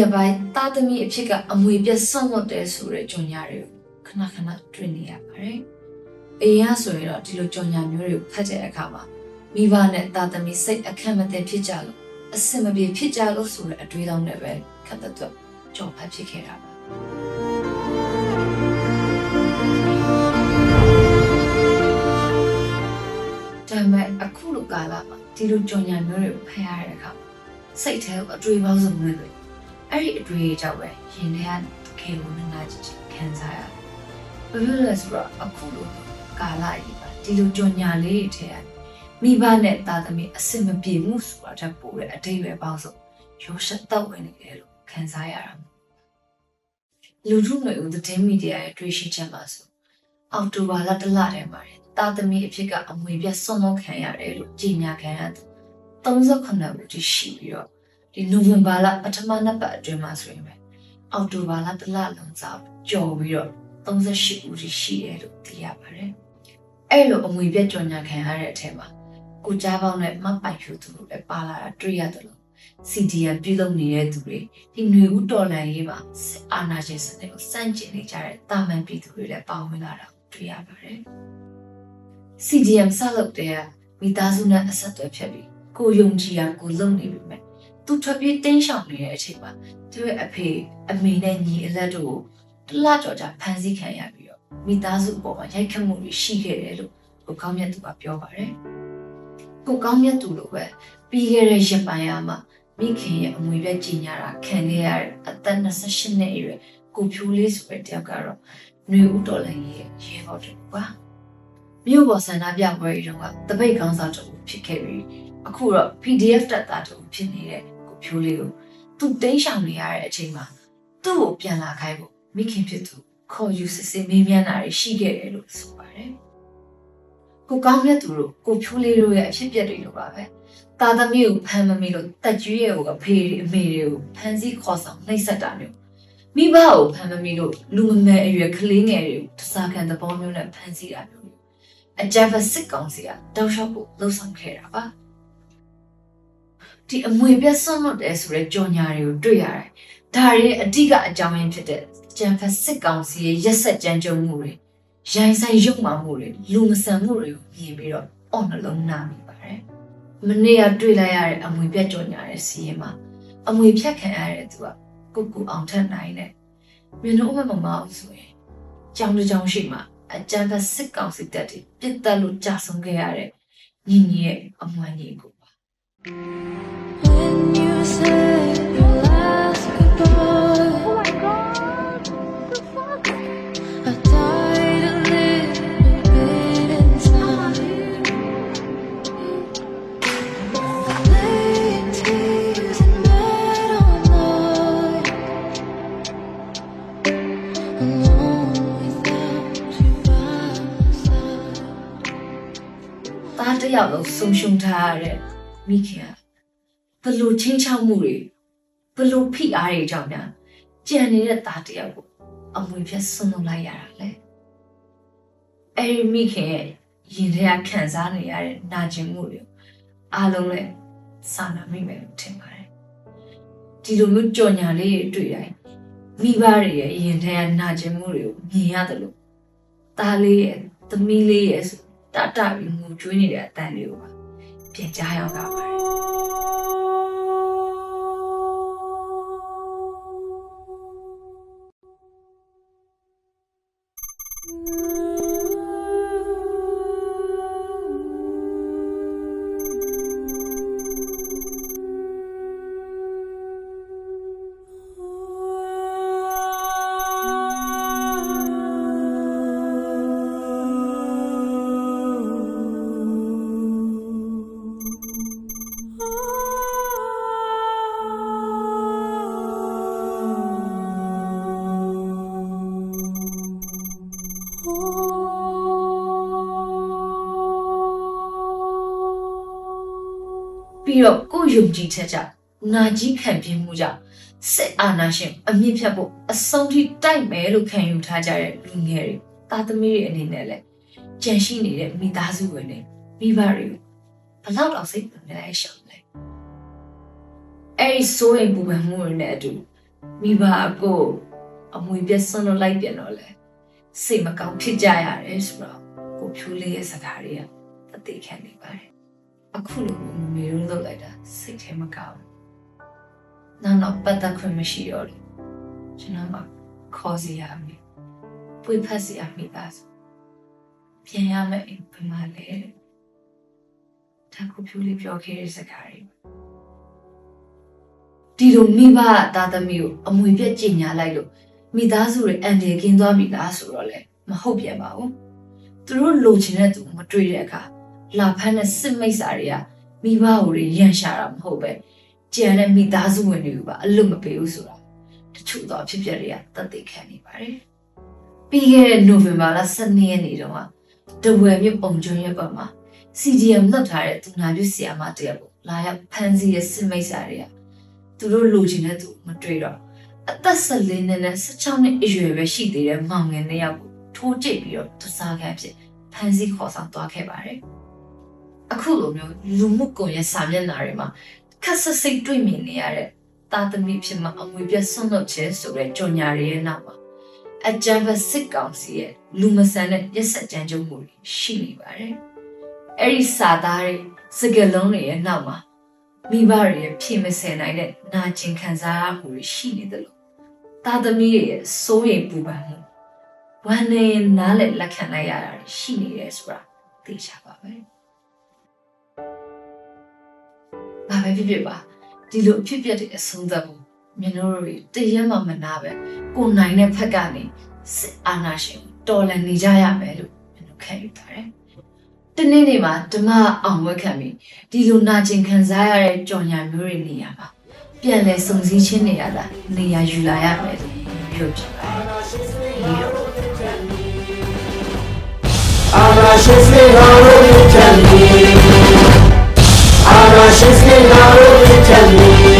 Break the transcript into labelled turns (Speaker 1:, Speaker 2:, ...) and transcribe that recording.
Speaker 1: ရပိုင်းသားသမီးအဖြစ်ကအမွေပြတ်ဆုံးတ်တယ်ဆိုတဲ့ကြော်ညာတွေကိုခဏခဏတွေ့နေရပါတယ်။အရင်ကဆိုရင်တော့ဒီလိုကြော်ညာမျိုးတွေကိုဖတ်တဲ့အခါမှာမိဘနဲ့သားသမီးစိတ်အခက်မသိဖြစ်ကြလို့အစင်မပြေဖြစ်ကြလို့ဆိုတဲ့အတွေးတောင်းနဲ့ပဲခက်တဲ့တော့ကြော်ဖတ်ဖြစ်ခဲ့တာပါ။ဒါပေမဲ့အခုလိုကာလမှာဒီလိုကြော်ညာမျိုးတွေကိုဖတ်ရတဲ့အခါမှာစိတ်ထဲကိုအတွေးပေါင်းစုံနဲ့တွေ့ အဲ့ဒီအတွေ့အကြောင့်ပဲရင်ထဲကခေဝနနာချစ်ခံစားရတယ်။ဘယ်လိုလဲဆိုတော့အခုလိုကာလကြီးပါဒီလိုကြော်ညာလေးတွေထဲကမိဘနဲ့သားသမီးအစင်မပြေမှုဆိုတာတက်ပို့တဲ့အတိတ်ပဲပေါင်းစုံရောရှက်တော့ဝင်နေတယ်လို့ခံစားရတာ။လူထုမျိုးဦးသတင်းမီဒီယာရဲ့တွေ့ရှိချက်ပါဆိုအောက်တိုဘာလတလထဲမှာသားသမီးအဖြစ်ကအမွေပြတ်ဆွန့်လွတ်ခံရတယ်လို့ကြေညာခံရတယ်။38ဦးတိရှိပြီးတော့ ဒီနိုဝင်ဘာလပထမနှစ်ပတ်အတွင်းမှာဆိုရင်ပဲအောက်တိုဘာလတစ်လလုံးစာကြော်ပြီးတော့38ဦးရှိရှိတယ်လို့သိရပါတယ်။အဲ့လိုအမွေပြတ်ကြော်ညာခံရတဲ့အထက်မှာကိုကြားပေါင်းနဲ့မပိုင်ဖြူသူတို့လည်းပါလာတာတွေ့ရတယ်လို့ CDN ပြုလုပ်နေတဲ့သူတွေဒီຫນွေဦးတော်လန်ရေးမှာအာနာရှင်စနစ်ကိုစန့်ကျင်နေကြတဲ့တာမန်ပြည်သူတွေလည်းပါဝင်လာတာတွေ့ရပါတယ်။ CDM ဆက်လုပ်တဲ့မိသားစုနဲ့အဆက်အသွယ်ဖြစ်ပြီးကိုယုံကြည်ရကိုလုံနေပြီမဲ့ သူထွက်ပြေးတင်းရှောင်နေတဲ့အချိန်မှာသူရဲ့အဖေအမေနဲ့ညီအလက်တို့ကိုတလကြော်ကြဖမ်းဆီးခံရပြီးတော့မိသားစုအပေါ်မှာရိုက်ခတ်မှုတွေရှိခဲ့တယ်လို့ကိုကောင်းမြတ်သူကပြောပါတယ်။ကိုကောင်းမြတ်သူလိုပဲပြီးခဲ့တဲ့ရက်ပိုင်းအားမှာမိခင်ရဲ့အမွေပြတ်ကြီးညာတာခံခဲ့ရတဲ့အသက်28နှစ်အရွယ်ကိုဖြိုးလေးဆိုတဲ့တယောက်ကတော့ຫນွေဦးတော်လည်းရဲ့ရေဘော်တူပါ။မြို့ပေါ်ဆန္ဒပြပွဲတွေတုန်းကတပိတ်ကောင်းစားတူဖြစ်ခဲ့ပြီးအခုတော့ PDF တက်တာတူဖြစ်နေတဲ့ကို ဖြိုးလေးကိုသူတိတ်ရှောင်နေရတဲ့အချိန်မှာသူ့ကိုပြန်လာခိုင်းဖို့မိခင်ဖြစ်သူခေါ်ယူစစ်စစ်မေးမြန်းတာတွေရှိခဲ့တယ်လို့ဆိုပါတယ်။ကိုကောင်းမြတ်သူတို့ကိုဖြိုးလေးတို့ရဲ့အဖြစ်အပျက်တွေလိုပါပဲ။တာသမီးကိုဖမ်းမမိလို့တက်ကျွေးရဲ့ကိုအဖေတွေအမေတွေကိုဖမ်းဆီးခေါ်ဆောင်နှိပ်စက်တာမျိုးမိဘကိုဖမ်းမမိလို့လူမမယ်အရွယ်ကလေးငယ်တွေကိုတစားခံသဘောမျိုးနဲ့ဖမ်းဆီးတာမျိုးအကြမ်းဖက်စစ်ကောင်စီကတောက်လျှောက်ဖို့လှုံ့ဆော်ခဲ့တာပါ။ ဒီအမွေပြတ်ဆွန့်လွတ်တယ်ဆိုတဲ့ကြော်ညာတွေကိုတွေ့ရတယ်။ဒါရဲ့အဓိကအကြောင်းရင်းဖြစ်တဲ့ကြံဖက်စစ်ကောင်စီရဲ့ရက်ဆက်ကြမ်းကြုတ်မှုတွေရိုင်းဆိုင်ရုပ်မာမှုတွေလူမဆန်မှုတွေကိုမြင်ပြီးတော့အော်နှလုံးနာမိပါတယ်။မနေ့ကတွေ့လိုက်ရတဲ့အမွေပြတ်ကြော်ညာရဲ့စီးရင်မှာအမွေဖြတ်ခံရတဲ့သူကကိုကူအောင်ထက်နိုင်တဲ့မြင်တော့မမမအောင်ဆိုရင်ကြောင်တစ်ကြောင်ရှိမှအကြံဖက်စစ်ကောင်စီတပ်တွေပြစ်တက်လို့ကြာဆုံးခဲ့ရတဲ့ညီညီရဲ့အမွမ်းကြီးကို သားတစ်ယောက်လုံးဆုံရှုံထားရတဲ့ မိခင်ကဘလို့ချင်းချောက်မှုတွေဘလို့ဖိအားတွေကြောင့်များကြံနေတဲ့သားတစ်ယောက်ကိုအမွေဖြတ်ဆွန့်လွတ်လိုက်ရတာလေအဲ့ဒီမိခင်ရဲ့ရင်ထဲကခံစားနေရတဲ့နာကျင်မှုတွေအားလုံးလည်းစာနာမိမယ်လို့ထင်ပါတယ်ဒီလိုမျိုးကြော်ညာလေးတွေတွေ့တိုင်းမိဘတွေရဲ့ရင်ထဲကနာကျင်မှုတွေကိုမြင်ရတယ်လို့သားလေးရဲ့သမီးလေးရဲ့တတပြီးငိုကြွေးနေတဲ့အတန်လေးကိုပါ ပြန်ကြားရောက် ပါတယ်ပြီးတော့ကိုယ်ယုံကြည်ချက်ကြောင့်နာကြီးခံပြင်းမှုကြောင့်စစ်အာဏာရှင်အမြင့်ဖြတ်ဖို့အဆုံးထိတိုက်မယ်လို့ခံယူထားကြတဲ့လူငယ်တွေတာသမီတွေအနေနဲ့လည်းကြံရှိနေတဲ့မိသားစုဝင်တွေမိဘတွေကိုဘလောက်တော့စိတ်ပူနေလဲရှောင်းလဲအဲ့ဒီစိုးရိမ်ပူပန်မှုတွေနဲ့အတူမိဘအကိုအမွေပြတ်ဆွန့်လို့လိုက်ပြန်တော့လေစိတ်မကောင်းဖြစ်ကြရတယ်ဆိုတော့ကိုဖြိုးလေးရဲ့စကားတွေကအသေးခံနေပါတယ် အခုလိုမမေတို့လုပ်လိုက်တာစိတ်ထဲမကောင်းဘူးနောက်တော့ပတ်သက်ခွင့်မရှိတော့လို့ကျွန်တော်မှခေါ်စီရမယ်ပွေဖက်စီရမိသားစုပြန်ရမယ်အိမ်ဘယ်မှာလဲတဲ့ဒါကိုဖြိုးလေးပြောခဲ့တဲ့စကားတွေဒီလိုမိဘသားသမီးကိုအမွေပြက်ကြင်ညာလိုက်လို့မိသားစုတွေအန်ဒီကင်းသွားပြီလားဆိုတော့လေမဟုတ်ပြန်ပါဘူးသူတို့လိုချင်တဲ့သူမတွေ့တဲ့အခါ လာဖမ်းတဲ့စစ်မိတ်စာတွေကမိဘကိုတွေရန်ရှာတာမဟုတ်ပဲကြံတဲ့မိသားစုဝင်တွေကိုပါအလွတ်မပေးဘူးဆိုတာတချို့သောအဖြစ်အပျက်တွေကတတ်သိခံနေပါတယ်ပြီးခဲ့တဲ့နိုဝင်ဘာလ12ရက်နေ့တုန်းကတဝယ်မြို့ပုံကျွန်းရဲ့ပေါ်မှာ CDM လွတ်ထားတဲ့သူနာပြုဆရာမတယောက်ကိုလာရောက်ဖမ်းဆီးတဲ့စစ်မိတ်စာတွေကသူတို့လိုချင်တဲ့သူမတွေ့တော့အသက်14နှစ်နဲ့16နှစ်အရွယ်ပဲရှိသေးတဲ့မောင်ငယ်နှစ်ယောက်ကိုထိုးကျိတ်ပြီးတော့တစားခံဖြစ်ဖမ်းဆီးခေါ်ဆောင်သွားခဲ့ပါတယ်။ အခုလိုမျိုးလူမှုကွန်ရက်စာမျက်နှာတွေမှာခက်ဆစ်စိတ်တွေ့မြင်နေရတဲ့တာသမီဖြစ်မှာအမွေပြတ်ဆွန့်လွတ်ခြင်းဆိုတဲ့ကြော်ညာတွေရဲ့နောက်မှာအကြမ်းဖက်စစ်ကောင်စီရဲ့လူမဆန်တဲ့ရက်စက်ကြမ်းကြုတ်မှုတွေရှိနေပါတယ်။အဲ့ဒီစာသားတွေစကလုံးတွေရဲ့နောက်မှာမိဘတွေရဲ့ဖြေမစင်နိုင်တဲ့နာကျင်ခံစားရမှုတွေရှိနေတယ်လို့သားသမီးတွေရဲ့စိုးရိမ်ပူပန်မှုဝမ်းနေနားလည်လက်ခံလိုက်ရတာတွေရှိနေတယ်ဆိုတာသိချပါပဲ။ ပဲဖြစ်ဖြစ်ပါဒီလိုအဖြစ်ပြက်တဲ့အဆုံးသတ်မှုမြင်တို့တွေတရက်မှမနာပဲကိုယ်နိုင်တဲ့ဖက်ကနေစစ်အာဏာရှင်ကိုတော်လှန်နေကြရမယ်လို့မြင်တို့ခံယူပါတယ်။တနေ့နေ့မှာဓမ္မအောင်ဝက်ခံပြီးဒီလိုနာကျင်ခံစားရတဲ့ကြော်ညာမျိုးတွေနေရာမှာပြန်လဲစုံစည်းချင်းနေရတာနေရာယူလာရမယ်လို့ပြောချင်ပါတယ်။ဒီတော့
Speaker 2: အာနာ ရှိစေတော်မူချ